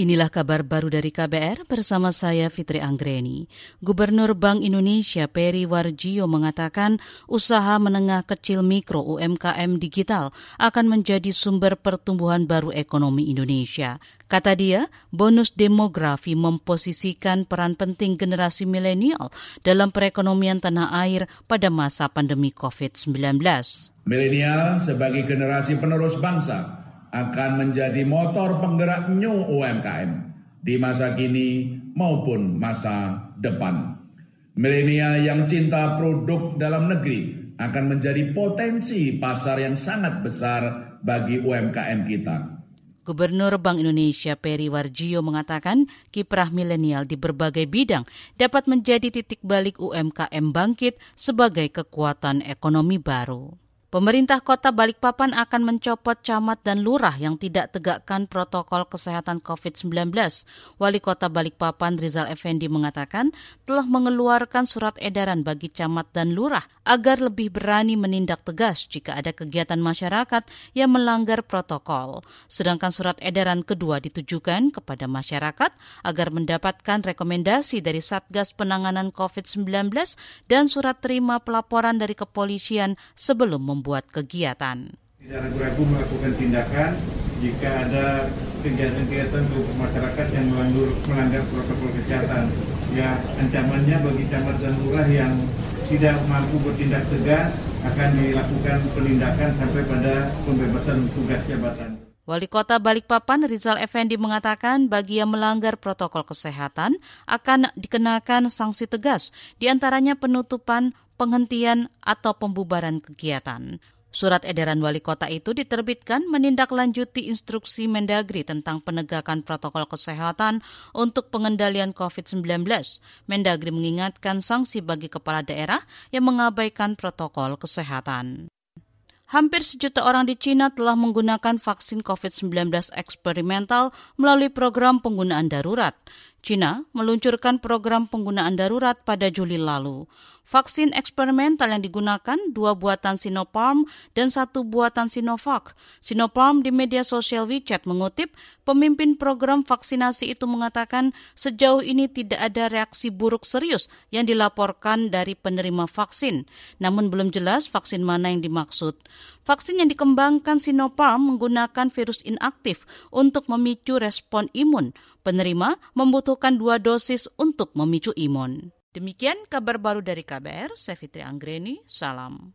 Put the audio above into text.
Inilah kabar baru dari KBR bersama saya Fitri Anggreni. Gubernur Bank Indonesia Peri Warjio mengatakan usaha menengah kecil mikro UMKM digital akan menjadi sumber pertumbuhan baru ekonomi Indonesia. Kata dia, bonus demografi memposisikan peran penting generasi milenial dalam perekonomian tanah air pada masa pandemi COVID-19. Milenial sebagai generasi penerus bangsa akan menjadi motor penggerak new UMKM di masa kini maupun masa depan. Milenial yang cinta produk dalam negeri akan menjadi potensi pasar yang sangat besar bagi UMKM kita. Gubernur Bank Indonesia Peri Warjio mengatakan kiprah milenial di berbagai bidang dapat menjadi titik balik UMKM bangkit sebagai kekuatan ekonomi baru. Pemerintah Kota Balikpapan akan mencopot camat dan lurah yang tidak tegakkan protokol kesehatan COVID-19. Wali Kota Balikpapan Rizal Effendi mengatakan telah mengeluarkan surat edaran bagi camat dan lurah agar lebih berani menindak tegas jika ada kegiatan masyarakat yang melanggar protokol. Sedangkan surat edaran kedua ditujukan kepada masyarakat agar mendapatkan rekomendasi dari Satgas Penanganan COVID-19 dan surat terima pelaporan dari kepolisian sebelum membuat kegiatan. Tidak ragu-ragu melakukan tindakan jika ada kegiatan-kegiatan kelompok masyarakat yang melanggar, melanggar protokol kesehatan. Ya, ancamannya bagi camat dan lurah yang tidak mampu bertindak tegas akan dilakukan penindakan sampai pada pembebasan tugas jabatan. Wali Kota Balikpapan Rizal Effendi mengatakan bagi yang melanggar protokol kesehatan akan dikenakan sanksi tegas, di antaranya penutupan, penghentian, atau pembubaran kegiatan. Surat edaran wali kota itu diterbitkan menindaklanjuti instruksi Mendagri tentang penegakan protokol kesehatan untuk pengendalian COVID-19. Mendagri mengingatkan sanksi bagi kepala daerah yang mengabaikan protokol kesehatan. Hampir sejuta orang di Cina telah menggunakan vaksin COVID-19 eksperimental melalui program penggunaan darurat. China meluncurkan program penggunaan darurat pada Juli lalu. Vaksin eksperimental yang digunakan dua buatan Sinopharm dan satu buatan Sinovac. Sinopharm di media sosial WeChat mengutip pemimpin program vaksinasi itu mengatakan sejauh ini tidak ada reaksi buruk serius yang dilaporkan dari penerima vaksin. Namun belum jelas vaksin mana yang dimaksud. Vaksin yang dikembangkan Sinopharm menggunakan virus inaktif untuk memicu respon imun. Penerima membutuhkan dua dosis untuk memicu imun. Demikian kabar baru dari KBR, saya Fitri Anggreni, salam.